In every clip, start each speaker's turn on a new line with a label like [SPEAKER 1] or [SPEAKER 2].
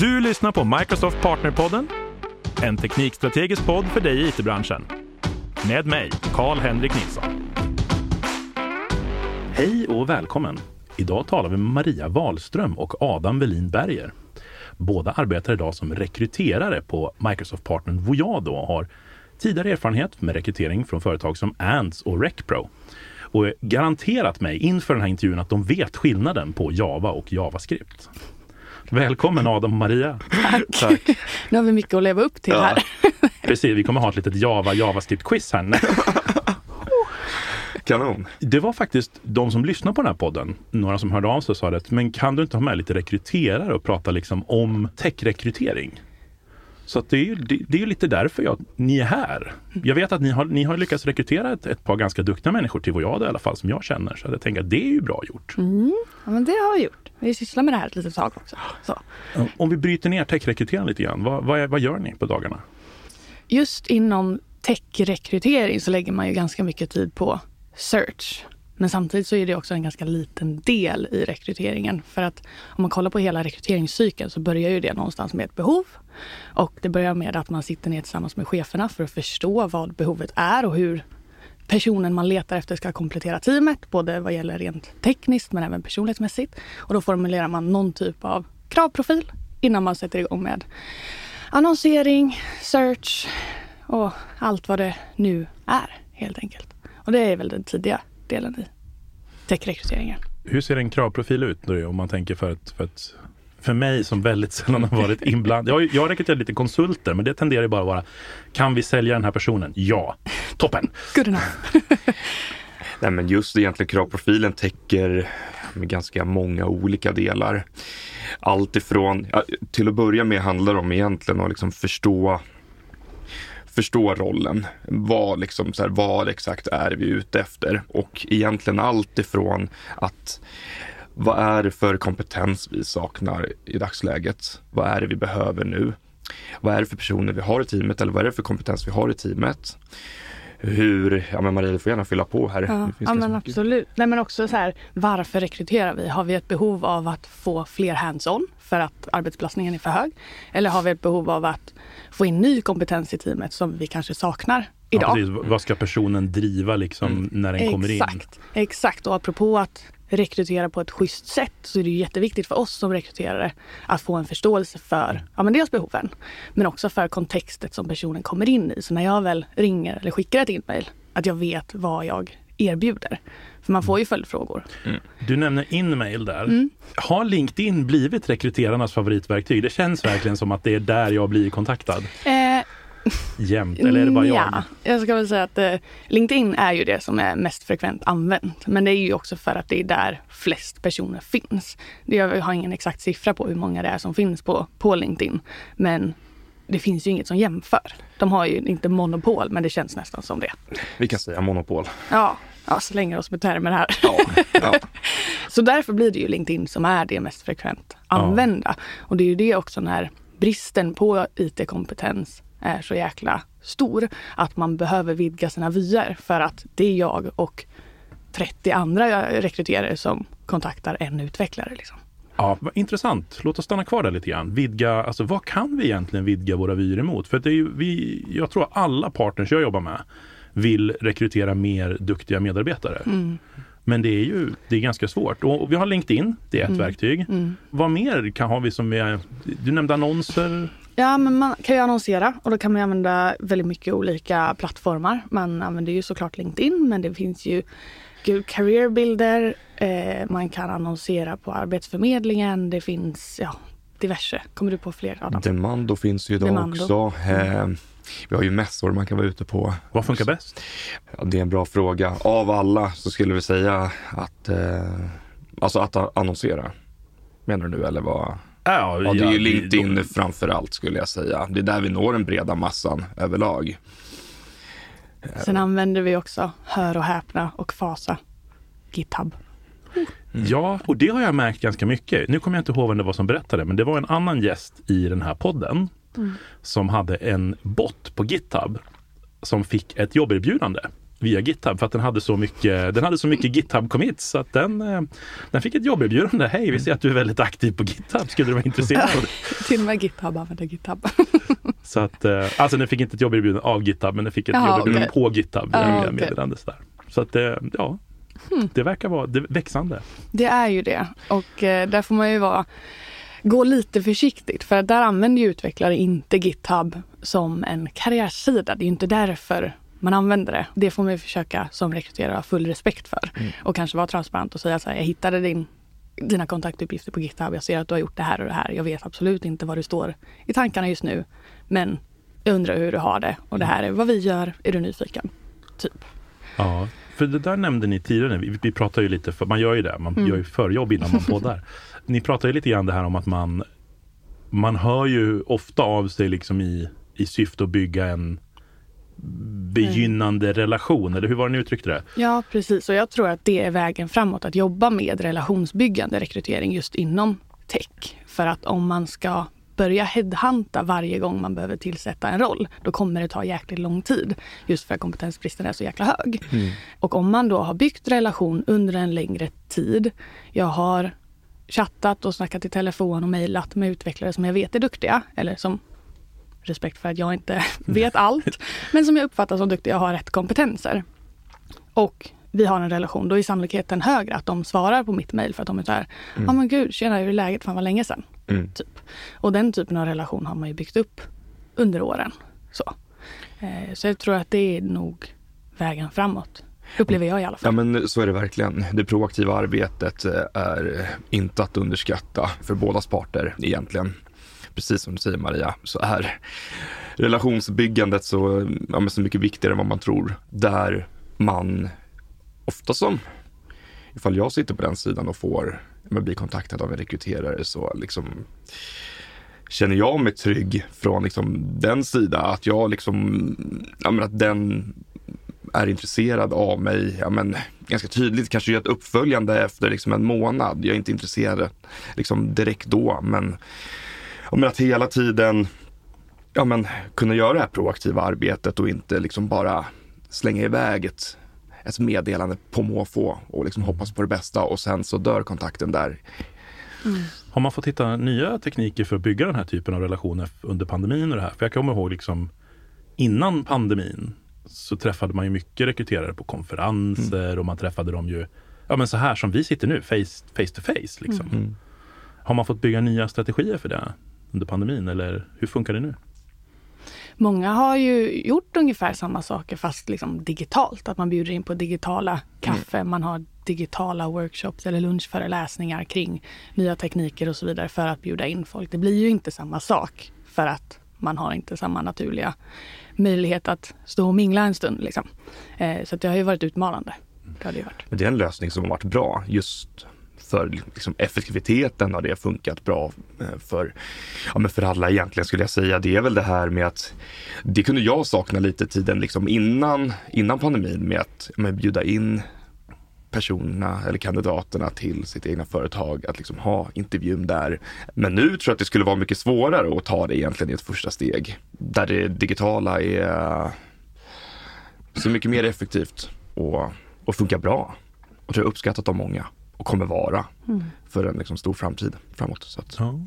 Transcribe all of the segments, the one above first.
[SPEAKER 1] Du lyssnar på Microsoft Partnerpodden, en teknikstrategisk podd för dig i it-branschen. Med mig, Karl-Henrik Nilsson. Hej och välkommen! Idag talar vi med Maria Wahlström och Adam Welin Berger. Båda arbetar idag som rekryterare på Microsoft-partnern Voyado och har tidigare erfarenhet med rekrytering från företag som Ants och RecPro. Och garanterat mig inför den här intervjun att de vet skillnaden på Java och JavaScript. Välkommen Adam och Maria!
[SPEAKER 2] Tack. Tack. Nu har vi mycket att leva upp till ja. här.
[SPEAKER 1] Precis, vi kommer ha ett litet Java JavaScript-quiz här.
[SPEAKER 3] Kanon.
[SPEAKER 1] Det var faktiskt de som lyssnar på den här podden, några som hörde av sig och sa det, men kan du inte ha med lite rekryterare och prata liksom om techrekrytering? Så det är ju det, det är lite därför jag, ni är här. Jag vet att ni har, ni har lyckats rekrytera ett, ett par ganska duktiga människor till Voyado i alla fall, som jag känner. Så jag tänker att det är ju bra gjort.
[SPEAKER 2] Mm. Ja, men det har vi gjort. Vi sysslar med det här ett litet tag också. Så.
[SPEAKER 1] Om vi bryter ner techrekryteringen lite grann, vad, vad, vad gör ni på dagarna?
[SPEAKER 2] Just inom techrekrytering så lägger man ju ganska mycket tid på search. Men samtidigt så är det också en ganska liten del i rekryteringen. För att om man kollar på hela rekryteringscykeln så börjar ju det någonstans med ett behov. Och det börjar med att man sitter ner tillsammans med cheferna för att förstå vad behovet är och hur personen man letar efter ska komplettera teamet, både vad gäller rent tekniskt men även personlighetsmässigt. Och då formulerar man någon typ av kravprofil innan man sätter igång med annonsering, search och allt vad det nu är helt enkelt. Och det är väl den tidiga delen i techrekryteringen.
[SPEAKER 1] Hur ser en kravprofil ut nu om man tänker för ett, för ett för mig som väldigt sällan har varit inblandad. Jag, jag har rekryterat lite konsulter men det tenderar bara att vara Kan vi sälja den här personen? Ja. Toppen!
[SPEAKER 2] Good enough.
[SPEAKER 3] Nej men just egentligen kravprofilen täcker med ganska många olika delar. Allt ifrån, till att börja med handlar det om egentligen att liksom förstå förstå rollen. Vad, liksom, så här, vad exakt är vi ute efter? Och egentligen allt ifrån att vad är det för kompetens vi saknar i dagsläget? Vad är det vi behöver nu? Vad är det för personer vi har i teamet eller vad är det för kompetens vi har i teamet? hur, ja men Maria du får gärna fylla på här.
[SPEAKER 2] Ja, ja men absolut. Nej men också så här, varför rekryterar vi? Har vi ett behov av att få fler hands-on för att arbetsbelastningen är för hög? Eller har vi ett behov av att få in ny kompetens i teamet som vi kanske saknar idag?
[SPEAKER 1] Ja, Vad ska personen driva liksom mm. när den kommer
[SPEAKER 2] exakt,
[SPEAKER 1] in?
[SPEAKER 2] Exakt, och apropå att rekrytera på ett schysst sätt så är det jätteviktigt för oss som rekryterare att få en förståelse för ja, men dels behoven men också för kontextet som personen kommer in i. Så när jag väl ringer eller skickar ett inmail att jag vet vad jag erbjuder. För man får ju följdfrågor.
[SPEAKER 1] Mm. Du nämner inmail där. Mm. Har LinkedIn blivit rekryterarnas favoritverktyg? Det känns verkligen som att det är där jag blir kontaktad. Eh, jämt? Eller är det bara jag? Ja,
[SPEAKER 2] jag ska väl säga att eh, LinkedIn är ju det som är mest frekvent använt. Men det är ju också för att det är där flest personer finns. Jag har ingen exakt siffra på hur många det är som finns på, på LinkedIn. Men det finns ju inget som jämför. De har ju inte monopol, men det känns nästan som det.
[SPEAKER 3] Vi kan säga monopol.
[SPEAKER 2] Ja, ja slänger oss med termer här. Ja, ja. Så därför blir det ju LinkedIn som är det mest frekvent använda. Ja. Och det är ju det också när bristen på IT-kompetens är så jäkla stor att man behöver vidga sina vyer för att det är jag och 30 andra rekryterare som kontaktar en utvecklare. Liksom.
[SPEAKER 1] Ja, vad intressant. Låt oss stanna kvar där lite grann. Vidga, alltså vad kan vi egentligen vidga våra vyer emot? För det är ju, vi, jag tror alla partners jag jobbar med vill rekrytera mer duktiga medarbetare. Mm. Men det är ju det är ganska svårt. Och vi har LinkedIn, det är ett mm. verktyg. Mm. Vad mer kan ha vi som vi Du nämnde annonser.
[SPEAKER 2] Ja, men man kan ju annonsera och då kan man använda väldigt mycket olika plattformar. Man använder ju såklart LinkedIn, men det finns ju Career Builder. Eh, man kan annonsera på Arbetsförmedlingen. Det finns ja, diverse. Kommer du på fler?
[SPEAKER 3] Adam? Demando finns ju idag Demando. också. Eh, vi har ju mässor man kan vara ute på.
[SPEAKER 1] Vad funkar bäst?
[SPEAKER 3] Ja, det är en bra fråga. Av alla så skulle vi säga att, eh, alltså att annonsera. Menar du nu eller vad? Ja, ja, det är ju LinkedIn då... framför allt skulle jag säga. Det är där vi når den breda massan överlag.
[SPEAKER 2] Sen använder vi också, hör och häpna och fasa, GitHub.
[SPEAKER 1] Mm. Ja, och det har jag märkt ganska mycket. Nu kommer jag inte ihåg vem det var som berättade, men det var en annan gäst i den här podden mm. som hade en bot på GitHub som fick ett jobberbjudande via GitHub för att den hade så mycket, den hade så mycket GitHub-commits så att den, eh, den fick ett jobberbjudande. Hej, vi ser att du är väldigt aktiv på GitHub. Skulle du vara intresserad?
[SPEAKER 2] Till och med GitHub använder GitHub.
[SPEAKER 1] Så att, eh, alltså den fick inte ett jobberbjudande av GitHub men den fick ett
[SPEAKER 2] Jaha,
[SPEAKER 1] jobberbjudande
[SPEAKER 2] okej.
[SPEAKER 1] på GitHub.
[SPEAKER 2] Ja,
[SPEAKER 1] via
[SPEAKER 2] okej.
[SPEAKER 1] meddelandes där. Så att ja,
[SPEAKER 2] Hmm.
[SPEAKER 1] det verkar vara det, växande.
[SPEAKER 2] Det är ju det. Och eh, där får man ju vara, gå lite försiktigt. För att där använder ju utvecklare inte GitHub som en karriärsida. Det är ju inte därför man använder det. Det får man ju försöka som rekryterare ha full respekt för. Och kanske vara transparent och säga så här, jag hittade din, dina kontaktuppgifter på GitHub. Jag ser att du har gjort det här och det här. Jag vet absolut inte vad du står i tankarna just nu. Men jag undrar hur du har det. Och det här är vad vi gör. Är du nyfiken? Typ.
[SPEAKER 1] Ja, för det där nämnde ni tidigare. Vi, vi pratar ju lite, för man gör ju det, man
[SPEAKER 2] Mm.
[SPEAKER 1] gör ju förjobb innan man poddar. ni pratar ju lite grann det här om att man, man hör ju ofta av sig liksom i, i syfte att bygga en begynnande relation, eller hur var det ni uttryckte det?
[SPEAKER 2] Ja, precis. Och jag tror att det är vägen framåt, att jobba med relationsbyggande rekrytering just inom tech. För att om man ska börja headhunta varje gång man behöver tillsätta en roll, då kommer det ta jäkligt lång tid. Just för att kompetensbristen är så jäkla hög. Och om man då har byggt relation under en längre tid, jag har chattat och snackat i telefon och mejlat med utvecklare som jag vet är duktiga, eller som respekt för att jag inte vet allt, men som jag uppfattar som duktiga och har rätt kompetenser. Och vi har en relation, då är sannolikheten högre att de svarar på mitt mejl för att de är så här, ja men gud, tjena hur är läget, fan vad länge sedan.
[SPEAKER 3] Mm.
[SPEAKER 2] Typ. Och den typen av relation har man ju byggt upp under åren. Så, eh, så jag tror att det är nog vägen framåt. Upplever jag i alla
[SPEAKER 3] Ja
[SPEAKER 2] fall.
[SPEAKER 3] men så är det verkligen. Det proaktiva arbetet eh, är inte att underskatta för bådas parter egentligen. Precis som du säger Maria, så är relationsbyggandet så, ja, men så mycket viktigare än vad man tror. Där man ofta som, ifall jag sitter på den sidan och får men blir kontaktad av en rekryterare så liksom känner jag mig trygg från liksom den sida att jag liksom, ja, men att den är intresserad av mig, ja men ganska tydligt kanske gör ett uppföljande efter liksom en månad. Jag är inte intresserad liksom direkt då, men, men att hela tiden ja, men, kunna göra det här proaktiva arbetet och inte liksom bara slänga iväg ett, ett meddelande på måfå och liksom hoppas på det bästa och sen så dör kontakten där.
[SPEAKER 1] Har man fått hitta nya tekniker för att bygga den här typen av relationer under pandemin och det här? För jag kommer ihåg liksom innan pandemin så träffade man ju mycket rekryterare på konferenser och man träffade dem ju, ja men så här som vi sitter nu, face, face to face liksom.
[SPEAKER 3] Mm.
[SPEAKER 1] Har man fått bygga nya strategier för det under pandemin eller hur funkar det nu?
[SPEAKER 2] Många har ju gjort ungefär samma saker fast liksom digitalt. Att man bjuder in på digitala kaffe, man har digitala workshops eller lunchföreläsningar kring nya tekniker och så vidare för att bjuda in folk. Det blir ju inte samma sak för att man har inte samma naturliga möjlighet att stå och mingla en stund. Liksom. Eh, så det har ju varit utmanande. Det har det ju varit.
[SPEAKER 3] Men det är en lösning som har varit bra just för liksom, effektiviteten har det funkat bra eh, för, ja, men för alla egentligen skulle jag säga. Det är väl det här med att det kunde jag sakna lite tiden liksom innan, innan pandemin med att ja, men, bjuda in personerna eller kandidaterna till sitt egna företag att liksom ha intervjun där. Men nu tror jag att det skulle vara mycket svårare att ta det egentligen i ett första steg där det digitala är så mycket mer effektivt och, och funkar bra. Och tror jag uppskattat av många och kommer vara för en liksom stor framtid framåt. Så att,
[SPEAKER 1] Ja.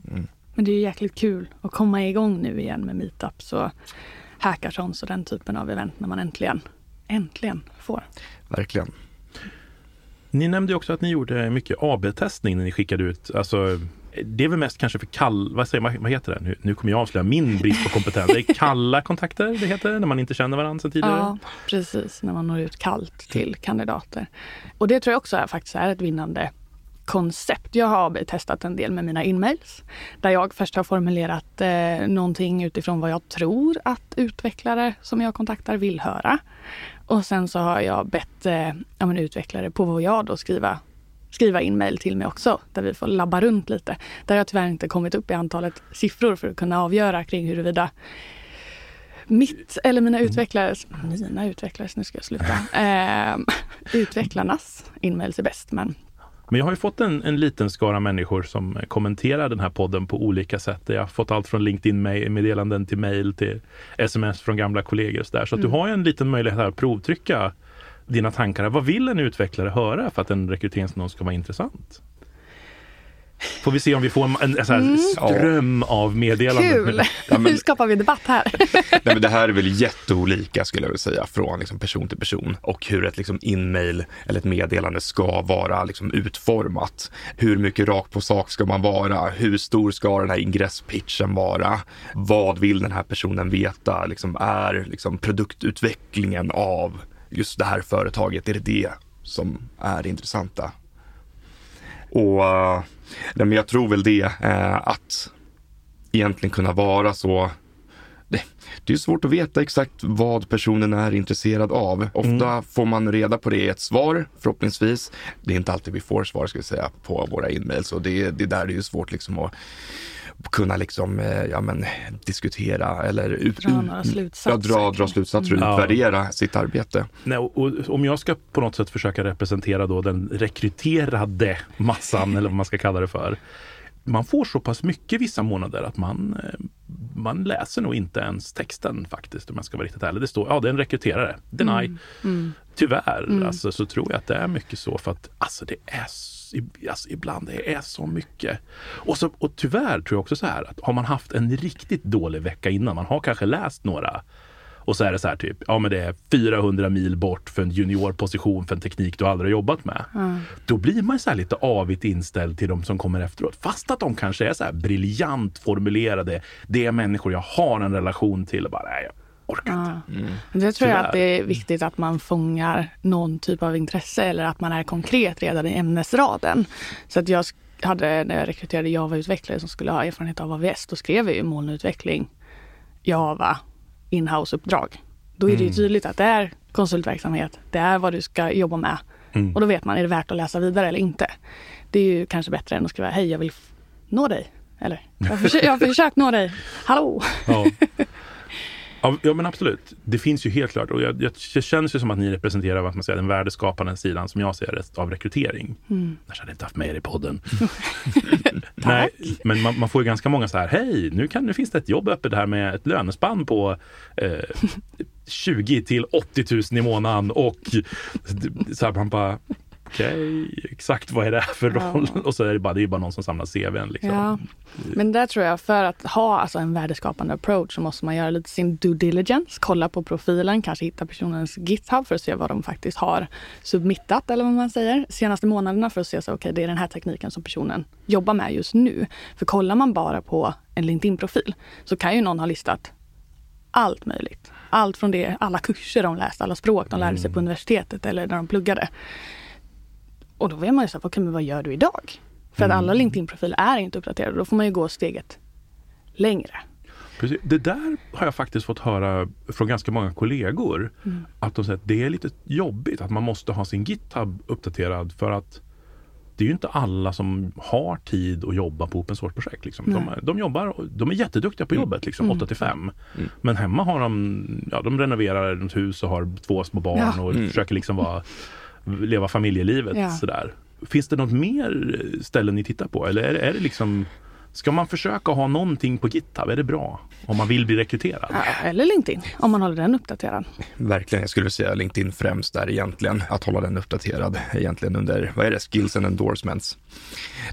[SPEAKER 2] Men det är ju jäkligt kul att komma igång nu igen med meetups och hackathons och den typen av event när man äntligen, äntligen får.
[SPEAKER 3] verkligen.
[SPEAKER 1] Ni nämnde också att ni gjorde mycket AB-testning när ni skickade ut, alltså det är väl mest kanske för kall, vad säger man, vad heter det? Nu, nu kommer jag avslöja min brist på kompetens. Det är kalla kontakter det heter, när man inte känner varandra sedan tidigare.
[SPEAKER 2] Ja, precis. När man når ut kallt till kandidater. Och det tror jag också är, faktiskt är ett vinnande koncept. Jag har testat en del med mina inmails. Där jag först har formulerat eh, någonting utifrån vad jag tror att utvecklare som jag kontaktar vill höra. Och sen så har jag bett eh, ja, men utvecklare på vad jag då skriva skriva in mejl till mig också, där vi får labba runt lite. Där har jag tyvärr inte kommit upp i antalet siffror för att kunna avgöra kring huruvida mitt eller mina utvecklares, mina utvecklares, nu ska jag sluta, eh, utvecklarnas inmails är bäst. Men
[SPEAKER 1] Men jag har ju fått en, en liten skara människor som kommenterar den här podden på olika sätt. Jag har fått allt från LinkedIn-meddelanden till mail till sms från gamla kollegor. Så, där. så att du har en liten möjlighet här att provtrycka dina tankar. Vad vill en utvecklare höra för att en rekryteringsannons ska vara intressant? Får vi se om vi får en, en, en
[SPEAKER 2] Mm.
[SPEAKER 1] ström av meddelanden.
[SPEAKER 2] Kul!
[SPEAKER 3] Ja, men-
[SPEAKER 2] Nu skapar vi debatt här.
[SPEAKER 3] Nej, men det här är väl jätteolika skulle jag vilja säga från liksom, person till person och hur ett liksom, inmail eller ett meddelande ska vara liksom, utformat. Hur mycket rakt på sak ska man vara? Hur stor ska den här ingresspitchen vara? Vad vill den här personen veta? Liksom, är liksom, produktutvecklingen av just det här företaget, är det det som är det intressanta? Och eh, men jag tror väl det, eh, att egentligen kunna vara så det, det är svårt att veta exakt vad personen är intresserad av. Ofta får man reda på det i ett svar, förhoppningsvis. Det är inte alltid vi får svar, ska vi säga, på våra e-mails och det, det där är ju svårt liksom att kunna liksom, eh, ja men diskutera eller ut,
[SPEAKER 2] Dra några slutsatser.
[SPEAKER 3] Ja, dra, dra slutsatser och
[SPEAKER 1] Mm.
[SPEAKER 3] utvärdera sitt arbete.
[SPEAKER 1] Nej, och, och, om jag ska på något sätt försöka representera då den rekryterade massan eller vad man ska kalla det för. Man får så pass mycket vissa månader att man, eh, man läser nog inte ens texten faktiskt om jag ska vara riktigt ärlig. Det står, ja det är en rekryterare, deny.
[SPEAKER 2] Mm.
[SPEAKER 1] Tyvärr alltså, så tror jag att det är mycket så för att alltså det är Alltså, ibland det är så mycket. Och, så, och tyvärr tror jag också så här att har man haft en riktigt dålig vecka innan, man har kanske läst några och så är det så här typ, ja men det är 400 mil bort för en juniorposition för en teknik du aldrig har jobbat med. Då blir man så lite avigt inställd till de som kommer efteråt. Fast att de kanske är så här briljant formulerade. Det är människor jag har en relation till och bara, nej jag orkar inte.
[SPEAKER 2] Ja. Det tror jag att det är viktigt att man fångar någon typ av intresse eller att man är konkret redan i ämnesraden. Så att jag hade, när jag rekryterade Java-utvecklare som skulle ha erfarenhet av AVS, då skrev jag ju molnutveckling, Java, inhouse-uppdrag. Då är det ju tydligt att det är konsultverksamhet, det är vad du ska jobba med.
[SPEAKER 1] Mm.
[SPEAKER 2] Och då vet man, är det värt att läsa vidare eller inte? Det är ju kanske bättre än att skriva, hej jag vill nå dig. Eller, jag har, försökt, jag har försökt nå dig. Hallå!
[SPEAKER 1] Ja. Ja, men absolut. Det finns ju helt klart och jag, jag, det känns ju som att ni representerar vad man säger, den värdeskapande sidan som jag ser det av rekrytering.
[SPEAKER 2] Mm.
[SPEAKER 1] Annars hade jag inte haft med er i podden. Nej, men man, man får ju ganska många så här, hej, nu, kan, nu finns det ett jobb öppet här med ett lönespann på eh, 20 till 80 000 i månaden och så här, man bara Okej, exakt vad är det här för
[SPEAKER 2] Ja.
[SPEAKER 1] roll? Och så är det bara, det är bara någon som samlar CVn. Liksom.
[SPEAKER 2] Ja, men där tror jag för att ha alltså en värdeskapande approach så måste man göra lite sin due diligence, kolla på profilen, kanske hitta personens GitHub för att se vad de faktiskt har submittat eller vad man säger senaste månaderna för att se så okej det är den här tekniken som personen jobbar med just nu. För kollar man bara på en LinkedIn-profil så kan ju någon ha listat allt möjligt. Allt från det, alla kurser de läste, alla språk de lärde sig på universitetet eller när de pluggade. Och då vet man ju så här, okej men vad gör du idag? För att alla LinkedIn-profiler är inte uppdaterade. Då får man ju gå steget längre.
[SPEAKER 1] Precis. Det där har jag faktiskt fått höra från ganska många kollegor.
[SPEAKER 2] Mm.
[SPEAKER 1] Att de säger att det är lite jobbigt att man måste ha sin GitHub uppdaterad för att det är ju inte alla som har tid att jobba på open source-projekt. Liksom. De, de, jobbar, de är jätteduktiga på jobbet, liksom, 8 till 5. Men hemma har de, ja, de renoverar ett hus och har två små barn
[SPEAKER 2] Ja.
[SPEAKER 1] och försöker liksom vara, leva familjelivet.
[SPEAKER 2] Ja.
[SPEAKER 1] Sådär. Finns det något mer ställen ni tittar på? Eller är, är det liksom Ska man försöka ha någonting på GitHub? Är det bra? Om man vill bli rekryterad?
[SPEAKER 2] Eller LinkedIn, om man håller den uppdaterad.
[SPEAKER 3] Verkligen, jag skulle säga LinkedIn främst där egentligen. Att hålla den uppdaterad egentligen under, vad är det, skills and endorsements.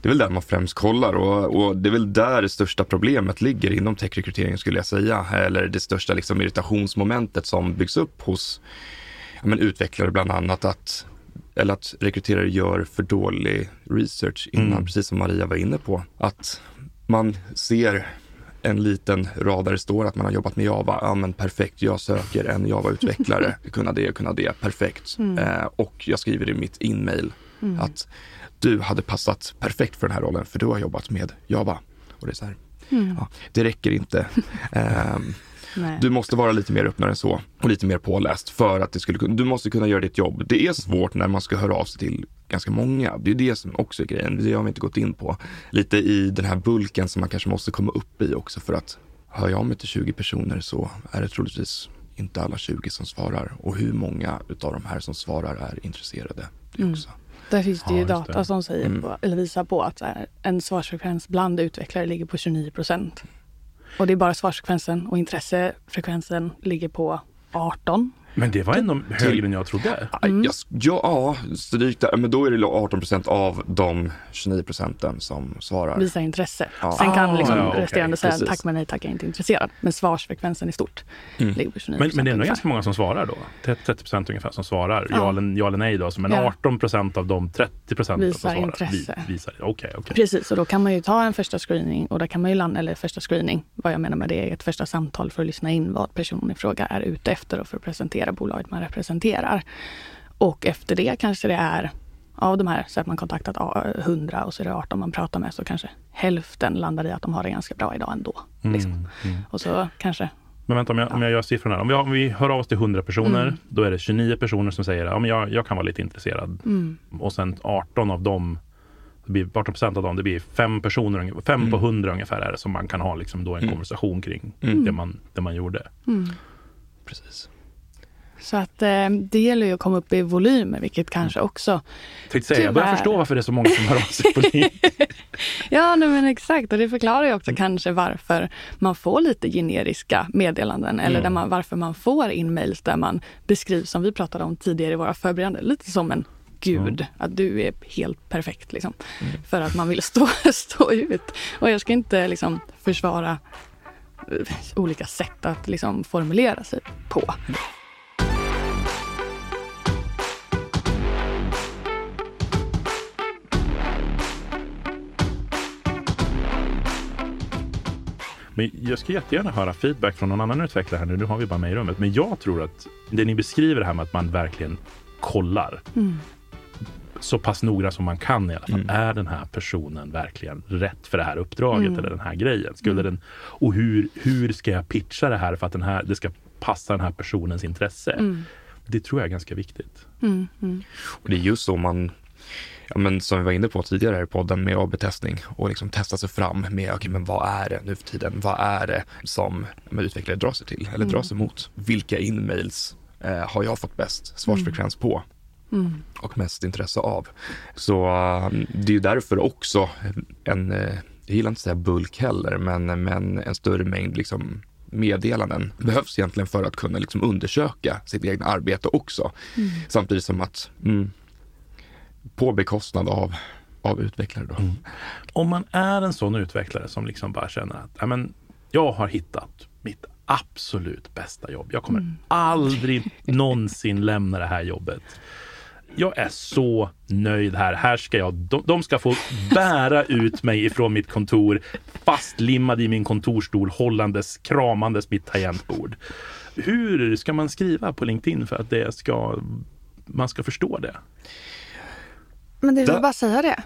[SPEAKER 3] Det är väl där man främst kollar och, och det är väl där det största problemet ligger inom techrekrytering skulle jag säga. Eller det största liksom irritationsmomentet som byggs upp hos ja, men utvecklare bland annat. Att, eller att rekryterare gör för dålig research innan,
[SPEAKER 1] Mm.
[SPEAKER 3] precis som Maria var inne på. Att man ser en liten rad där det står att man har jobbat med Java. Ja men perfekt, jag söker en Java-utvecklare. kunna det, kunna det, perfekt. Eh, och jag skriver i mitt inmail att du hade passat perfekt för den här rollen för du har jobbat med Java. Och det är så här, ja, det räcker inte. Ehm,
[SPEAKER 2] Nej.
[SPEAKER 3] du måste vara lite mer öppnare än så och lite mer påläst för att det skulle du måste kunna göra ditt jobb. Det är svårt när man ska höra av sig till ganska många. Det är det som också är grejen, det har vi inte gått in på. Lite i den här bulken som man kanske måste komma upp i också för att hör jag mig till 20 personer så är det troligtvis inte alla 20 som svarar och hur många utav de här som svarar är intresserade. Det också.
[SPEAKER 2] Där finns det
[SPEAKER 1] Ja,
[SPEAKER 2] ju
[SPEAKER 1] just
[SPEAKER 2] data
[SPEAKER 1] det.
[SPEAKER 2] som säger
[SPEAKER 3] Mm.
[SPEAKER 2] på, eller visar på att så här, en svarsfrekvens bland utvecklare ligger på 29 procent. Och det är bara svarsfrekvensen och intressefrekvensen ligger på 18.
[SPEAKER 1] Men det var ändå högre än jag trodde.
[SPEAKER 3] Mm. Ja, ja, stryk där. Men då är det 18 procent av de 29 procenten som svarar.
[SPEAKER 2] Visar intresse.
[SPEAKER 3] Ja.
[SPEAKER 2] Sen kan
[SPEAKER 1] Ah,
[SPEAKER 2] liksom
[SPEAKER 1] ja, okej.
[SPEAKER 2] resterande säga
[SPEAKER 3] Precis.
[SPEAKER 2] tack men nej tack, jag är inte intresserad. Men svarsfrekvensen i stort
[SPEAKER 3] Mm.
[SPEAKER 2] ligger på 29
[SPEAKER 1] Men, men det är ändå
[SPEAKER 2] ungefär.
[SPEAKER 1] ganska många som svarar då. 30 procent ungefär som svarar. Ja,
[SPEAKER 2] Ja.
[SPEAKER 1] eller, ja eller nej då. Men
[SPEAKER 2] Ja.
[SPEAKER 1] 18 procent av de 30 procent som
[SPEAKER 2] Visar
[SPEAKER 1] svarar
[SPEAKER 2] intresse.
[SPEAKER 1] vi- visar Okej, okej.
[SPEAKER 2] Precis, och då kan man ju ta en första screening och där kan man ju landa, eller första screening, vad jag menar med det är ett första samtal för att lyssna in vad personen i fråga är ute efter och för att presentera bolaget man representerar. Och efter det kanske det är av de här, så att man kontaktat ja, 100 och så är det 18 man pratar med, så kanske hälften landar i att de har det ganska bra idag ändå. Liksom.
[SPEAKER 1] Mm, mm.
[SPEAKER 2] Och så kanske,
[SPEAKER 1] Men vänta, om jag, om jag gör siffrorna. här. Om vi, har, om vi hör av oss till 100 personer,
[SPEAKER 2] Mm.
[SPEAKER 1] då är det 29 personer som säger att ja, jag, jag kan vara lite intresserad.
[SPEAKER 2] mm,
[SPEAKER 1] Och sen 18 av dem, det blir 18 procent av dem, det blir fem personer, ungefär- fem
[SPEAKER 3] Mm.
[SPEAKER 1] på 100 ungefär är det som man kan ha liksom då en
[SPEAKER 3] Mm.
[SPEAKER 1] konversation kring
[SPEAKER 3] Mm.
[SPEAKER 1] det, man, det man gjorde.
[SPEAKER 2] mm.
[SPEAKER 3] Precis.
[SPEAKER 2] Så att eh, det gäller ju att komma upp i volymer, vilket kanske också
[SPEAKER 1] Tänkte säga, jag börjar förstå varför det är så många som hör av sig på LinkedIn.
[SPEAKER 2] Ja, nej, men exakt. Och det förklarar ju också kanske varför man får lite generiska meddelanden eller
[SPEAKER 1] Mm.
[SPEAKER 2] man, varför man får in mails där man beskrivs, som vi pratade om tidigare i våra förberedande, lite som en gud. Att du är helt perfekt liksom. För att man vill stå, stå ut. Och jag ska inte liksom försvara eh, olika sätt att liksom formulera sig på.
[SPEAKER 1] Men jag skulle jättegärna höra feedback från någon annan utvecklare här nu. Nu har vi bara mig i rummet. Men jag tror att det ni beskriver det här med att man verkligen kollar
[SPEAKER 2] Mm.
[SPEAKER 1] så pass noga som man kan i alla fall.
[SPEAKER 3] Mm.
[SPEAKER 1] Är den här personen verkligen rätt för det här uppdraget
[SPEAKER 2] Mm.
[SPEAKER 1] eller den här grejen? Skulle den, och hur, hur ska jag pitcha det här för att den här, det ska passa den här personens intresse?
[SPEAKER 2] Mm.
[SPEAKER 1] Det tror jag är ganska viktigt.
[SPEAKER 2] Mm. Mm.
[SPEAKER 3] Och det är just så man, ja, men som vi var inne på tidigare här i podden med AB-testning och liksom testa sig fram med, okej men vad är det nu för tiden? Vad är det som utvecklare drar sig till eller
[SPEAKER 2] Mm.
[SPEAKER 3] drar sig mot? Vilka in-mails eh, har jag fått bäst svarsfrekvens på?
[SPEAKER 2] Mm.
[SPEAKER 3] och mest intresse av. Så eh, det är ju därför också en, eh, jag gillar inte att säga bulk heller, men, men en större mängd liksom meddelanden behövs egentligen för att kunna liksom undersöka sitt egna arbete också.
[SPEAKER 2] Mm.
[SPEAKER 3] Samtidigt som att mm, på bekostnad av, av utvecklare då.
[SPEAKER 1] Mm. Om man är en sån utvecklare som liksom bara känner att men, jag har hittat mitt absolut bästa jobb. Jag kommer
[SPEAKER 2] Mm.
[SPEAKER 1] aldrig någonsin lämna det här jobbet. Jag är så nöjd här. Här ska jag, de, de ska få bära ut mig ifrån mitt kontor fastlimmad i min kontorstol hållandes, kramandes mitt tangentbord. Hur ska man skriva på LinkedIn för att det ska, man ska förstå det?
[SPEAKER 2] Men det är väl bara att säga det.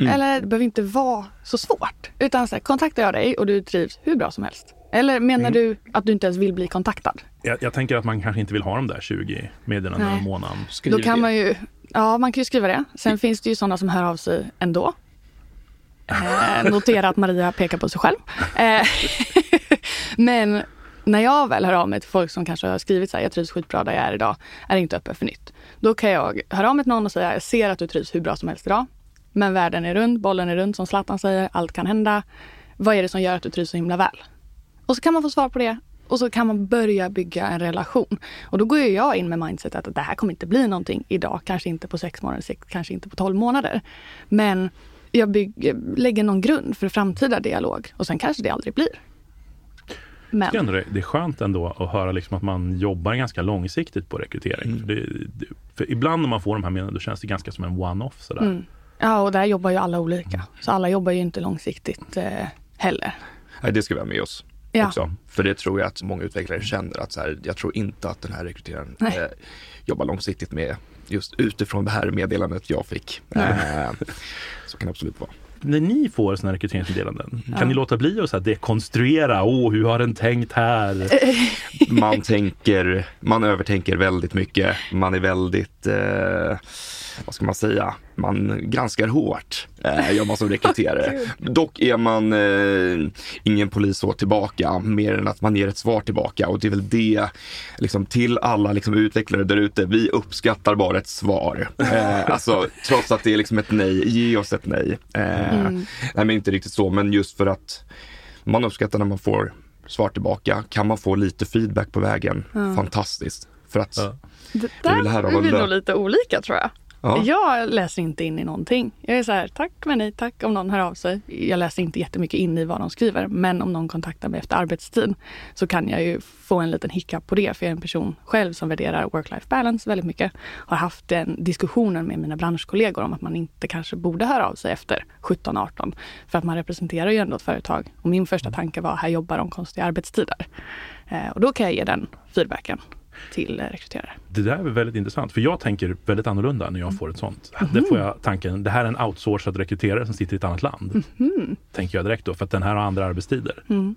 [SPEAKER 3] Mm.
[SPEAKER 2] Eller det behöver inte vara så svårt. Utan så här, kontaktar jag dig och du trivs hur bra som helst. Eller menar
[SPEAKER 1] Mm.
[SPEAKER 2] du att du inte ens vill bli kontaktad?
[SPEAKER 1] Jag, jag tänker att man kanske inte vill ha de där 20 meddelandena i månaden.
[SPEAKER 3] Skriv
[SPEAKER 2] Då kan
[SPEAKER 3] det.
[SPEAKER 2] man ju, ja man kan ju skriva det. Sen finns det ju sådana som hör av sig ändå. Eh, notera att Maria pekar på sig själv. Eh, men när jag väl hör av mig till folk som kanske har skrivit så här, jag trivs skitbra där jag är idag, är inte öppen för nytt. Då kan jag höra av mig till någon och säga, jag ser att du trivs hur bra som helst idag. Men världen är rund, bollen är rund som Zlatan säger, allt kan hända. Vad är det som gör att du trivs så himla väl? Och så kan man få svar på det och så kan man börja bygga en relation. Och då går ju jag in med mindset att det här kommer inte bli någonting idag, kanske inte på sex månader sex, kanske inte på tolv månader. Men jag bygger, lägger någon grund för framtida dialog och sen kanske det aldrig blir.
[SPEAKER 1] Jag tycker
[SPEAKER 2] Men
[SPEAKER 1] ändå det, det är skönt ändå att höra liksom att man jobbar ganska långsiktigt på rekrytering.
[SPEAKER 3] Mm.
[SPEAKER 1] För, det, det, för ibland när man får de här meddelandena då känns det ganska som en one-off. Sådär.
[SPEAKER 2] mm. ja, och där jobbar ju alla olika. Så alla jobbar ju inte långsiktigt eh, heller.
[SPEAKER 3] Nej, det ska vi ha med oss
[SPEAKER 2] Ja.
[SPEAKER 3] också. För det tror jag att många utvecklare känner att så här, jag tror inte att den här rekryteraren eh, jobbar långsiktigt med just utifrån det här meddelandet jag fick. Eh, så kan det absolut vara.
[SPEAKER 1] När ni får sådana här rekryteringsmeddelanden,
[SPEAKER 2] Ja.
[SPEAKER 1] kan ni låta bli att så här dekonstruera? Åh, hur har den tänkt här?
[SPEAKER 3] Man tänker, man övertänker väldigt mycket. Man är väldigt, eh, vad ska man säga, man granskar hårt, eh, gör man som rekryterare. Dock är man eh, ingen polis åt tillbaka, mer än att man ger ett svar tillbaka och det är väl det, liksom till alla liksom, utvecklare där ute, vi uppskattar bara ett svar. Eh, alltså trots att det är liksom ett nej, ge oss ett nej. Eh,
[SPEAKER 2] Mm.
[SPEAKER 3] Nej men inte riktigt så, men just för att man uppskattar när man får svar tillbaka. Kan man få lite feedback på vägen,
[SPEAKER 2] Ja.
[SPEAKER 3] fantastiskt. För att
[SPEAKER 1] Ja.
[SPEAKER 2] Det där
[SPEAKER 3] här av
[SPEAKER 2] är vi nog lite olika tror jag
[SPEAKER 3] ja,
[SPEAKER 2] Jag läser inte in i någonting. Jag är så här, tack men nej tack om någon hör av sig. Jag läser inte jättemycket in i vad de skriver. Men om någon kontaktar mig efter arbetstid så kan jag ju få en liten hicka på det. För jag är en person själv som värderar work-life balance väldigt mycket. Har haft den diskussionen med mina branschkollegor om att man inte kanske borde höra av sig efter 17-18. För att man representerar ju ändå ett företag. Och min första tanke var, här jobbar de konstiga arbetstider. Eh, och då kan jag ge den feedbacken till eh, rekryterare.
[SPEAKER 1] Det där är väldigt intressant, för jag tänker väldigt annorlunda när jag får ett sånt.
[SPEAKER 2] Mhm.
[SPEAKER 1] Det får jag tanken, det här är en outsourcad rekryterare som sitter i ett annat land.
[SPEAKER 2] Mhm.
[SPEAKER 1] Tänker jag direkt då, för att den här har andra arbetstider.
[SPEAKER 2] Mm.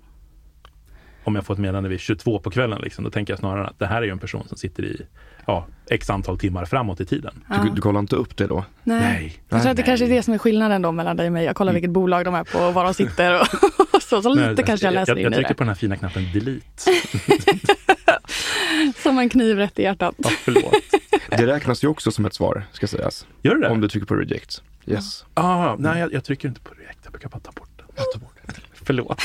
[SPEAKER 1] Om jag får ett meddelande vid 22 på kvällen, liksom, då tänker jag snarare att det här är ju en person som sitter i ja, x antal timmar framåt i tiden.
[SPEAKER 3] du, du kollar inte upp det då?
[SPEAKER 2] Nej.
[SPEAKER 1] Nej.
[SPEAKER 2] Jag tror att det
[SPEAKER 1] Nej.
[SPEAKER 2] kanske är det som är skillnaden då mellan dig och mig. Jag kollar vilket bolag de är på och var de sitter och, så. Så lite
[SPEAKER 1] Nej,
[SPEAKER 2] kanske jag läser
[SPEAKER 1] jag,
[SPEAKER 2] in
[SPEAKER 1] jag
[SPEAKER 2] i
[SPEAKER 1] trycker
[SPEAKER 2] det.
[SPEAKER 1] på den här fina knappen delete.
[SPEAKER 2] Som en kniv rätt i hjärtat.
[SPEAKER 1] Ja, förlåt.
[SPEAKER 3] Det räknas ju också som ett svar, ska sägas.
[SPEAKER 1] Gör det det?
[SPEAKER 3] Om du trycker på reject. Yes.
[SPEAKER 1] Ah, nej, jag, jag trycker inte på direkt. Jag brukar bara ta bort den. Förlåt.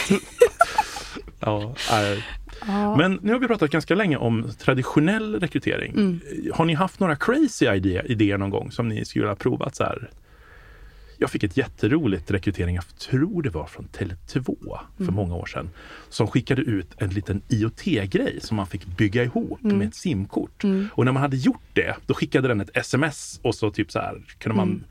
[SPEAKER 1] ja, nej.
[SPEAKER 2] Ja.
[SPEAKER 1] Men nu har vi pratat ganska länge om traditionell rekrytering.
[SPEAKER 2] Mm.
[SPEAKER 1] Har ni haft några crazy idé, idéer någon gång som ni skulle ha provat så här? Jag fick ett jätteroligt rekrytering, jag tror det var från Tele2 för
[SPEAKER 2] Mm.
[SPEAKER 1] många år sedan, som skickade ut en liten IoT-grej som man fick bygga ihop
[SPEAKER 2] Mm.
[SPEAKER 1] med ett simkort.
[SPEAKER 2] Mm.
[SPEAKER 1] Och när man hade gjort det, då skickade den ett sms och så typ så här kunde man
[SPEAKER 2] Mm.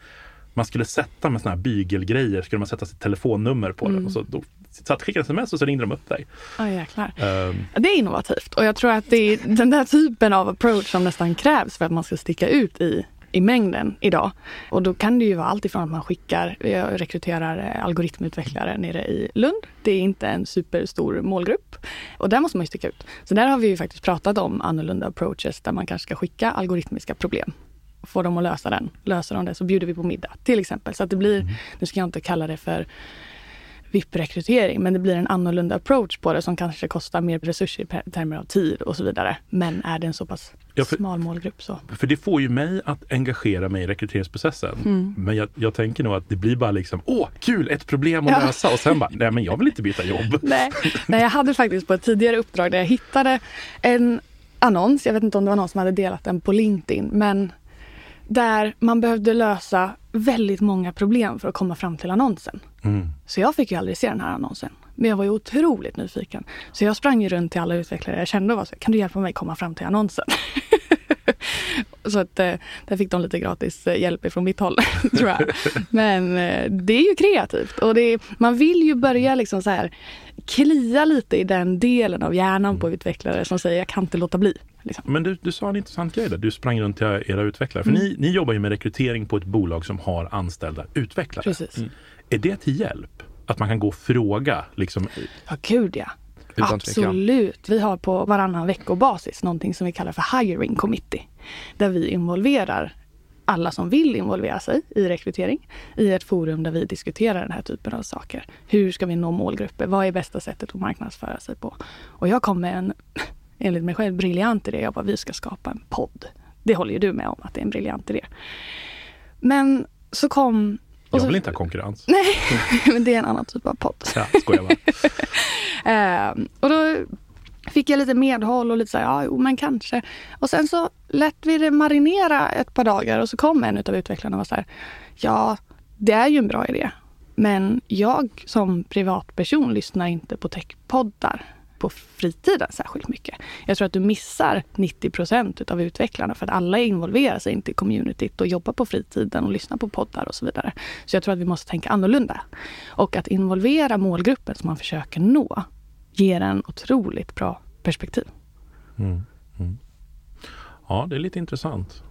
[SPEAKER 1] man skulle sätta med såna här bygelgrejer, skulle man sätta sitt telefonnummer på den
[SPEAKER 2] Mm.
[SPEAKER 1] och så då satt, skickade sms och så ringde de upp dig.
[SPEAKER 2] Ja, jäklar.
[SPEAKER 1] Ehm,
[SPEAKER 2] Det är innovativt och jag tror att det är den där typen av approach som nästan krävs för att man ska sticka ut i, i mängden idag. Och då kan det ju vara allt ifrån att man skickar, jag rekryterar eh, algoritmutvecklare nere i Lund. Det är inte en superstor målgrupp och där måste man ju sticka ut. Så där har vi ju faktiskt pratat om annorlunda approaches där man kanske ska skicka algoritmiska problem. Får dem att lösa den. Löser de det så bjuder vi på middag till exempel. Så att det blir, nu ska jag inte kalla det för VIP-rekrytering, men det blir en annorlunda approach på det som kanske kostar mer resurser i termer av tid och så vidare. Men är det en så pass
[SPEAKER 1] Ja, för-
[SPEAKER 2] smal målgrupp så.
[SPEAKER 1] För det får ju mig att engagera mig i rekryteringsprocessen.
[SPEAKER 2] Mm.
[SPEAKER 1] Men jag, jag tänker nog att det blir bara liksom, åh kul, ett problem att
[SPEAKER 2] Ja.
[SPEAKER 1] lösa och sen bara, nej men jag vill inte byta jobb.
[SPEAKER 2] Nej. Nej, jag hade faktiskt på ett tidigare uppdrag där jag hittade en annons, jag vet inte om det var någon som hade delat den på LinkedIn, men där man behövde lösa väldigt många problem för att komma fram till annonsen.
[SPEAKER 1] Mm.
[SPEAKER 2] Så jag fick ju aldrig se den här annonsen. Men jag var ju otroligt nyfiken. Så jag sprang ju runt till alla utvecklare jag kände och var så kan du hjälpa mig komma fram till annonsen? så att eh, där fick de lite gratis eh, hjälp ifrån mitt håll, tror jag. Men eh, det är ju kreativt och det man vill ju börja liksom så här klia lite i den delen av hjärnan på utvecklare som säger jag kan inte låta bli. Liksom.
[SPEAKER 1] Men du, du sa en intressant grej där, du sprang runt till era utvecklare. För
[SPEAKER 2] Mm.
[SPEAKER 1] ni, ni jobbar ju med rekrytering på ett bolag som har anställda utvecklare.
[SPEAKER 2] Precis.
[SPEAKER 1] Är det till hjälp? Att man kan gå och fråga liksom,
[SPEAKER 2] Ja, gud ja.
[SPEAKER 3] Utan.
[SPEAKER 2] Absolut. Vi har på varannan veckobasis någonting som vi kallar för hiring committee. Där vi involverar alla som vill involvera sig i rekrytering i ett forum där vi diskuterar den här typen av saker. Hur ska vi nå målgrupper? Vad är bästa sättet att marknadsföra sig på? Och jag kom med en, enligt mig själv, briljant idé. Jag bara, vi ska skapa en podd. Det håller ju du med om att det är en briljant idé. Men så kom...
[SPEAKER 1] jag
[SPEAKER 2] så-
[SPEAKER 1] vill inte ha konkurrens.
[SPEAKER 2] Nej, men det är en annan typ av podd.
[SPEAKER 1] Ja, skojar bara.
[SPEAKER 2] Eh, och då fick jag lite medhåll och lite så här, ja, jo, men kanske. Och sen så lät vi det marinera ett par dagar och så kom en av utvecklarna och var så här, ja, det är ju en bra idé. Men jag som privatperson lyssnar inte på techpoddar på fritiden särskilt mycket. Jag tror att du missar 90 procent av utvecklarna för att alla involverar sig inte i communityt och jobbar på fritiden och lyssnar på poddar och så vidare. Så jag tror att vi måste tänka annorlunda. Och att involvera målgruppen som man försöker nå ger en otroligt bra perspektiv.
[SPEAKER 1] Mm. Mm. Ja, det är lite intressant.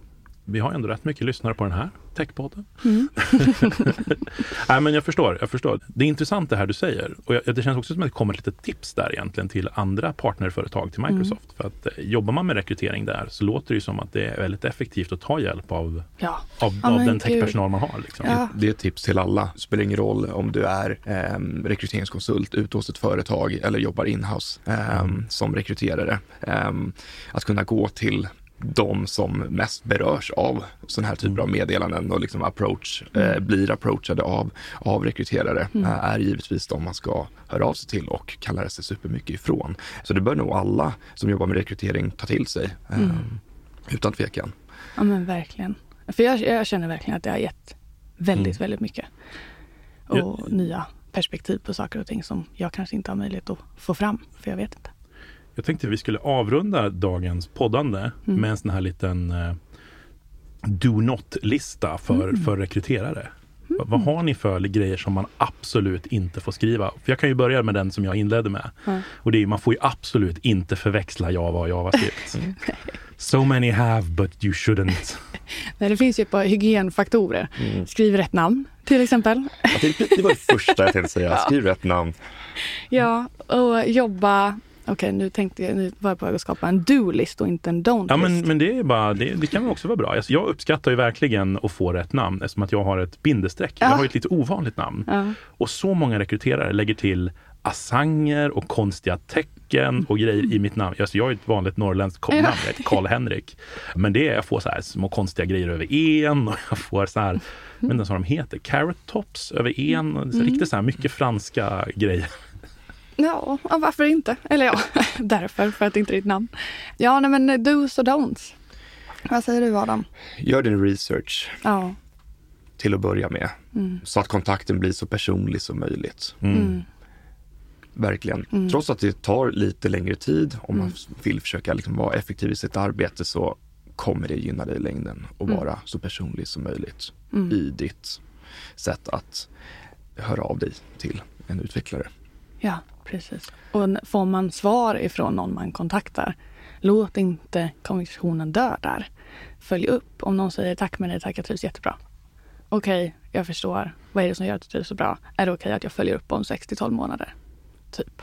[SPEAKER 1] Vi har ändå rätt mycket lyssnare på den här techpodden.
[SPEAKER 2] Mm.
[SPEAKER 1] Nej, men jag förstår, jag förstår. Det är intressant det här du säger. Och jag, det känns också som att det kommer lite tips där egentligen till andra partnerföretag till Microsoft.
[SPEAKER 2] Mm.
[SPEAKER 1] För att eh, jobbar man med rekrytering där så låter det ju som att det är väldigt effektivt att ta hjälp av,
[SPEAKER 2] Ja.
[SPEAKER 1] av,
[SPEAKER 2] Ja,
[SPEAKER 1] av den techpersonal man har. Liksom.
[SPEAKER 2] Ja.
[SPEAKER 3] Det är ett tips till alla. Det spelar ingen roll om du är eh, rekryteringskonsult ute hos ett företag eller jobbar inhouse eh, som rekryterare. Eh, att kunna gå till de som mest berörs av sådana här typer av meddelanden och liksom approach, eh, blir approachade av, av rekryterare
[SPEAKER 2] Mm.
[SPEAKER 3] eh, är givetvis de man ska höra av sig till och kalla sig supermycket ifrån. Så det bör nog alla som jobbar med rekrytering ta till sig, eh,
[SPEAKER 2] Mm.
[SPEAKER 3] utan tvekan.
[SPEAKER 2] Ja men verkligen. För jag, jag känner verkligen att det har gett väldigt, väldigt mycket. Och
[SPEAKER 1] Ja.
[SPEAKER 2] nya perspektiv på saker och ting som jag kanske inte har möjlighet att få fram. För jag vet inte.
[SPEAKER 1] Jag tänkte vi skulle avrunda dagens poddande
[SPEAKER 2] Mm.
[SPEAKER 1] med en sån här liten eh, do not-lista för,
[SPEAKER 2] Mm.
[SPEAKER 1] för rekryterare. Va- Vad har ni för grejer som man absolut inte får skriva? För jag kan ju börja med den som jag inledde med.
[SPEAKER 2] Ja.
[SPEAKER 1] Och det är man får ju absolut inte förväxla Java och JavaScript. so many have but you shouldn't.
[SPEAKER 2] Men det finns ju ett par hygienfaktorer. Skriv rätt namn till exempel.
[SPEAKER 3] Det var det första jag tänkte säga, skriv rätt namn.
[SPEAKER 2] Ja, och jobba. Okej, nu tänkte jag, nu var jag på väg att skapa en do-list och inte en don't-list.
[SPEAKER 1] Ja, men, men det, är bara, det, det kan också vara bra. Alltså, jag uppskattar ju verkligen att få rätt namn eftersom att jag har ett bindestreck. Jag
[SPEAKER 2] Ja.
[SPEAKER 1] har ju ett lite ovanligt namn.
[SPEAKER 2] Ja.
[SPEAKER 1] Och så många rekryterare lägger till assanger och konstiga tecken och grejer i mitt namn. Alltså jag har ett vanligt norrländskt namn, jag heter Karl-Henrik. Men det är, jag får så här små konstiga grejer över en och jag får så här, jag vet inte ens vad de heter, carrot tops över en. Så Riktigt så här mycket franska grejer.
[SPEAKER 2] Ja, varför inte? Eller ja, därför, för att det inte är ditt namn. Ja, nej, men dos och don'ts. Vad säger du Adam?
[SPEAKER 3] Gör din research
[SPEAKER 2] Ja.
[SPEAKER 3] till att börja med.
[SPEAKER 2] Mm.
[SPEAKER 3] Så att kontakten blir så personlig som möjligt.
[SPEAKER 2] Mm.
[SPEAKER 3] Verkligen.
[SPEAKER 2] Mm.
[SPEAKER 3] Trots att det tar lite längre tid, om man vill försöka liksom vara effektiv i sitt arbete så kommer det gynna dig i längden och
[SPEAKER 2] Mm.
[SPEAKER 3] vara så personlig som möjligt
[SPEAKER 2] Mm.
[SPEAKER 3] i ditt sätt att höra av dig till en utvecklare.
[SPEAKER 2] Ja, precis. Och får man svar ifrån någon man kontaktar, låt inte konversationen dö där. Följ upp. Om någon säger tack men nej tack, jag trivs jättebra. Okej, jag förstår. Vad är det som gör att du trivs så bra? Är det okej att jag följer upp om 6 till 12 månader? Typ.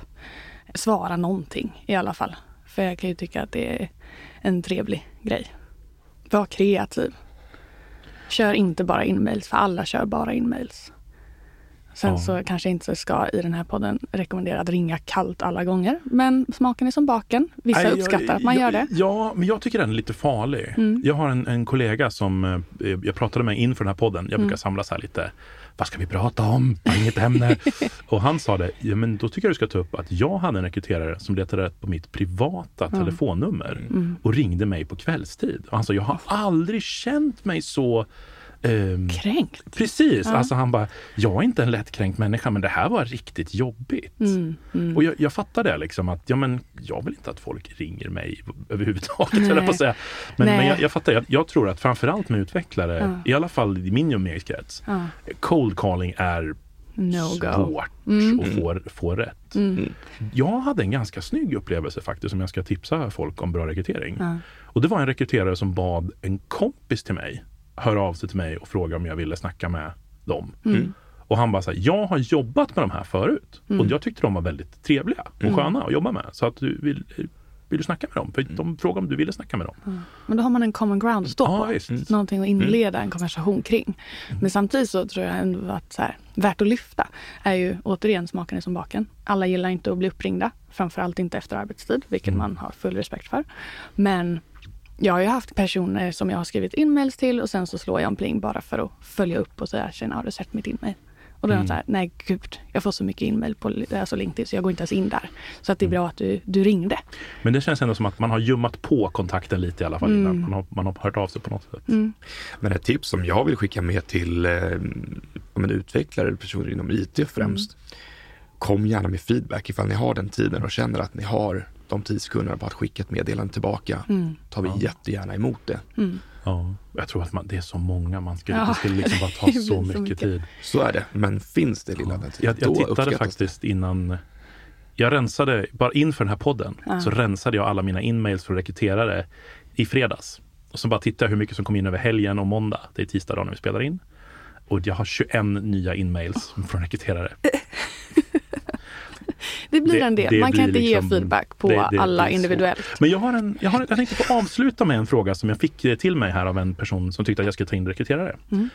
[SPEAKER 2] Svara någonting i alla fall. För jag kan ju tycka att det är en trevlig grej. Var kreativ. Kör inte bara inmails, för alla kör bara inmails. Sen
[SPEAKER 1] Ja.
[SPEAKER 2] så kanske jag inte ska i den här podden rekommendera att ringa kallt alla gånger. Men smaken är som baken. Vissa
[SPEAKER 1] Nej,
[SPEAKER 2] uppskattar
[SPEAKER 1] jag-
[SPEAKER 2] att man
[SPEAKER 1] jag-
[SPEAKER 2] gör det.
[SPEAKER 1] Ja, men jag tycker den är lite farlig.
[SPEAKER 2] Mm.
[SPEAKER 1] Jag har en, en kollega som eh, jag pratade med inför den här podden. Jag brukar
[SPEAKER 2] Mm.
[SPEAKER 1] samla så här lite, vad ska vi prata om? Inget ämne. och han sa det, ja, men då tycker jag du ska ta upp att jag hade en rekryterare som letade rätt på mitt privata telefonnummer
[SPEAKER 2] Mm.
[SPEAKER 1] och ringde mig på kvällstid. Och han sa, jag har aldrig känt mig så ehm,
[SPEAKER 2] Kränkt.
[SPEAKER 1] Precis,
[SPEAKER 2] Ja.
[SPEAKER 1] alltså han bara, jag är inte en lättkränkt människa men det här var riktigt jobbigt.
[SPEAKER 2] Mm, mm.
[SPEAKER 1] Och jag, jag fattar det liksom att, ja men jag vill inte att folk ringer mig överhuvudtaget, höll jag på att säga. Men, men jag, jag fattar, jag, jag tror att framförallt med utvecklare,
[SPEAKER 2] Ja.
[SPEAKER 1] i alla fall i min umgängeskrets,
[SPEAKER 2] Ja.
[SPEAKER 1] cold calling är
[SPEAKER 2] No go.
[SPEAKER 1] svårt
[SPEAKER 2] Mm.
[SPEAKER 1] att få, få rätt.
[SPEAKER 2] Mm.
[SPEAKER 1] Jag hade en ganska snygg upplevelse faktiskt som jag ska tipsa folk om bra rekrytering.
[SPEAKER 2] Ja.
[SPEAKER 1] Och det var en rekryterare som bad en kompis till mig höra av sig till mig och fråga om jag ville snacka med dem.
[SPEAKER 2] Mm.
[SPEAKER 1] Och han bara så här, jag har jobbat med de här förut
[SPEAKER 2] Mm.
[SPEAKER 1] och jag tyckte de var väldigt trevliga och sköna att jobba med. Så att du vill, vill du snacka med dem? För de frågade om du ville snacka med dem.
[SPEAKER 2] Men då har man en common ground att stå
[SPEAKER 1] Ja,
[SPEAKER 2] på.
[SPEAKER 1] visst.
[SPEAKER 2] Någonting att inleda en konversation kring. Men samtidigt så tror jag ändå att så här, värt att lyfta är ju återigen smaken är som baken. Alla gillar inte att bli uppringda. Framförallt inte efter arbetstid, vilket man har full respekt för. Men jag har ju haft personer som jag har skrivit inmails till och sen så slår jag en pling bara för att följa upp och säga tjena har du sett mitt inmail? Och då är de så här, nej gud, jag får så mycket inmail på alltså LinkedIn så jag går inte ens in där. Så att det är bra att du, du ringde.
[SPEAKER 1] Men det känns ändå som att man har ljummat på kontakten lite i alla fall innan. Man har, man har hört av sig på något sätt.
[SPEAKER 2] Mm.
[SPEAKER 3] Men ett tips som jag vill skicka med till eh, en utvecklare eller personer inom IT främst. Kom gärna med feedback ifall ni har den tiden och känner att ni har de 10 sekunderna på att skicka ett meddelande tillbaka.
[SPEAKER 2] Mm.
[SPEAKER 3] tar vi jättegärna emot det.
[SPEAKER 2] Mm.
[SPEAKER 1] Ja, jag tror att man, det är så många man skulle,
[SPEAKER 2] Ja,
[SPEAKER 1] det skulle liksom bara ta
[SPEAKER 2] det
[SPEAKER 1] så mycket,
[SPEAKER 2] mycket.
[SPEAKER 1] tid.
[SPEAKER 3] Så är det, men finns det lilla den tiden,
[SPEAKER 1] Jag, jag tittade faktiskt innan jag rensade, bara inför den här podden,
[SPEAKER 2] Ja.
[SPEAKER 1] så rensade jag alla mina inmails från rekryterare i fredags. Och så bara tittade jag hur mycket som kom in över helgen och måndag. Det är tisdag dag när vi spelar in. Och jag har 21 nya inmails från rekryterare.
[SPEAKER 2] Det blir en del. Man kan inte ge
[SPEAKER 1] liksom-
[SPEAKER 2] feedback på
[SPEAKER 1] det- det
[SPEAKER 2] alla individuellt.
[SPEAKER 1] Men jag har en, jag, har, jag tänkte få avsluta med en fråga som jag fick eh, till mig här av en person som tyckte att jag skulle ta in rekryterare.
[SPEAKER 2] Mm.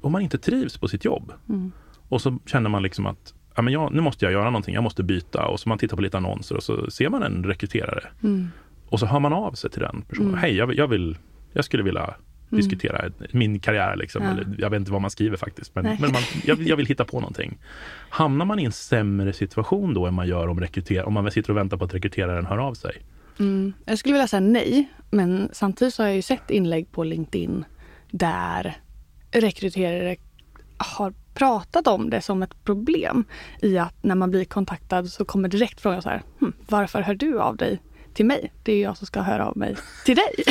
[SPEAKER 1] Om man inte trivs på sitt jobb
[SPEAKER 2] Mm.
[SPEAKER 1] och så känner man liksom att ja, men jag, nu måste jag göra någonting, jag måste byta och så man tittar på lite annonser och så ser man en rekryterare
[SPEAKER 2] Mm.
[SPEAKER 1] Och så hör man av sig till den personen.
[SPEAKER 2] Mm.
[SPEAKER 1] Hej, jag, jag, vill, jag skulle vilja diskutera min karriär. Liksom.
[SPEAKER 2] Ja.
[SPEAKER 1] Eller, jag vet inte vad man skriver faktiskt, men, men man, jag, vill- jag vill hitta på någonting. Hamnar man i en sämre situation då än man gör om, rekryter, om man sitter och väntar på att rekryteraren hör av sig?
[SPEAKER 2] Mm. Jag skulle vilja säga nej, men samtidigt har jag ju sett inlägg på LinkedIn där rekryterare har pratat om det som ett problem i att när man blir kontaktad så kommer direkt frågan så här, hm, varför hör du av dig till mig? Det är jag som ska höra av mig till dig.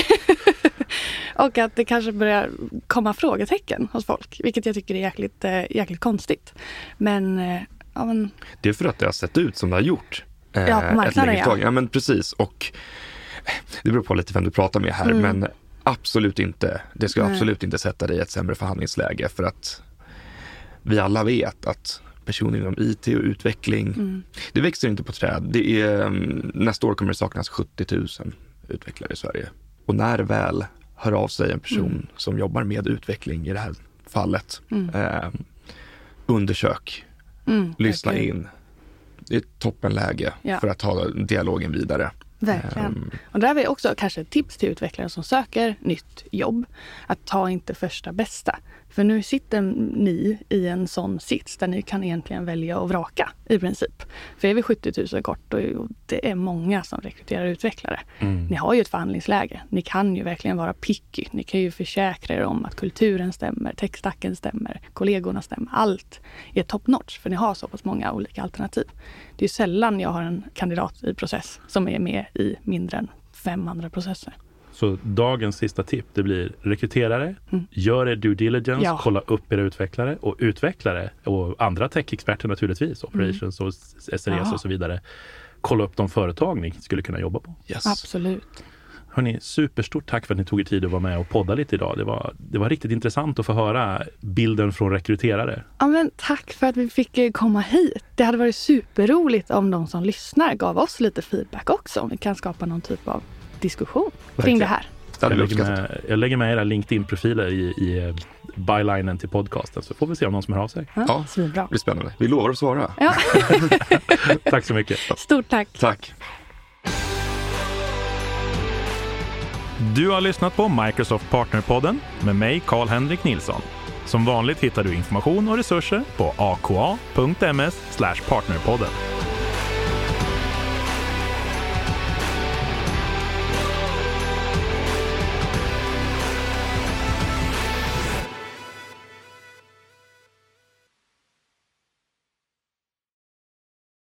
[SPEAKER 2] och att det kanske börjar komma frågetecken hos folk, vilket jag tycker är jäkligt, eh, jäkligt konstigt. Men, eh, ja, men
[SPEAKER 3] Det är för att det har sett ut som det har gjort. eh,
[SPEAKER 2] Ja, på
[SPEAKER 3] ett
[SPEAKER 2] marknaden,
[SPEAKER 3] längre
[SPEAKER 2] ja.
[SPEAKER 3] Ja, men precis. Och eh, det beror på lite vem du pratar med här,
[SPEAKER 2] Mm.
[SPEAKER 3] men absolut inte. Det ska
[SPEAKER 2] Nej.
[SPEAKER 3] absolut inte sätta dig i ett sämre förhandlingsläge för att vi alla vet att personer inom IT och utveckling,
[SPEAKER 2] mm,
[SPEAKER 3] det växer inte på träd. Det är, mm, nästa år kommer det saknas 70 000 utvecklare i Sverige. Och när väl hör av sig en person
[SPEAKER 2] Mm.
[SPEAKER 3] som jobbar med utveckling i det här fallet,
[SPEAKER 2] mm,
[SPEAKER 3] eh, undersök,
[SPEAKER 2] mm,
[SPEAKER 3] lyssna
[SPEAKER 2] verkligen.
[SPEAKER 3] in. Det är ett toppenläge
[SPEAKER 2] Ja.
[SPEAKER 3] för att ta dialogen vidare.
[SPEAKER 2] Verkligen.
[SPEAKER 3] Ehm,
[SPEAKER 2] Och där vi också kanske ett tips till utvecklare som söker nytt jobb. Att ta inte första bästa. För nu sitter ni i en sån sits där ni kan egentligen välja och vraka i princip. För är vi 70 000 kort och det är många som rekryterar utvecklare. Ni har ju ett förhandlingsläge. Ni kan ju verkligen vara picky. Ni kan ju försäkra er om att kulturen stämmer, techstacken stämmer, kollegorna stämmer. Allt är top notch för ni har så pass många olika alternativ. Det är sällan jag har en kandidat i process som är med i mindre än fem andra processer.
[SPEAKER 1] Så dagens sista tip, det blir rekryterare,
[SPEAKER 2] Mm.
[SPEAKER 1] gör er due diligence,
[SPEAKER 2] Ja.
[SPEAKER 1] kolla upp era utvecklare och utvecklare och andra tech-experter naturligtvis, operations och SREs
[SPEAKER 2] Ja.
[SPEAKER 1] och så vidare. Kolla upp de företag ni skulle kunna jobba på.
[SPEAKER 3] yes.
[SPEAKER 2] Absolut.
[SPEAKER 1] Hörni, superstort tack för att ni tog er tid att vara med och podda lite idag. Det var, det var riktigt intressant att få höra bilden från rekryterare.
[SPEAKER 2] Ja, men tack för att vi fick eh, komma hit. Det hade varit superroligt om de som lyssnar gav oss lite feedback också. Om vi kan skapa någon typ av diskussion kring
[SPEAKER 3] Verkligen.
[SPEAKER 2] det här.
[SPEAKER 3] Det hade
[SPEAKER 1] Jag lägger, med, jag lägger med era LinkedIn-profiler i, i eh, bylinen till podcasten så får vi se om någon som hör av sig.
[SPEAKER 2] Ja.
[SPEAKER 3] Det blir spännande. Vi lovar att svara.
[SPEAKER 2] Ja,
[SPEAKER 1] Tack så mycket.
[SPEAKER 2] stort tack.
[SPEAKER 3] Tack.
[SPEAKER 1] Du har lyssnat på Microsoft Partnerpodden med mig, Karl-Henrik Nilsson. Som vanligt hittar du information och resurser på aka.ms partnerpodden.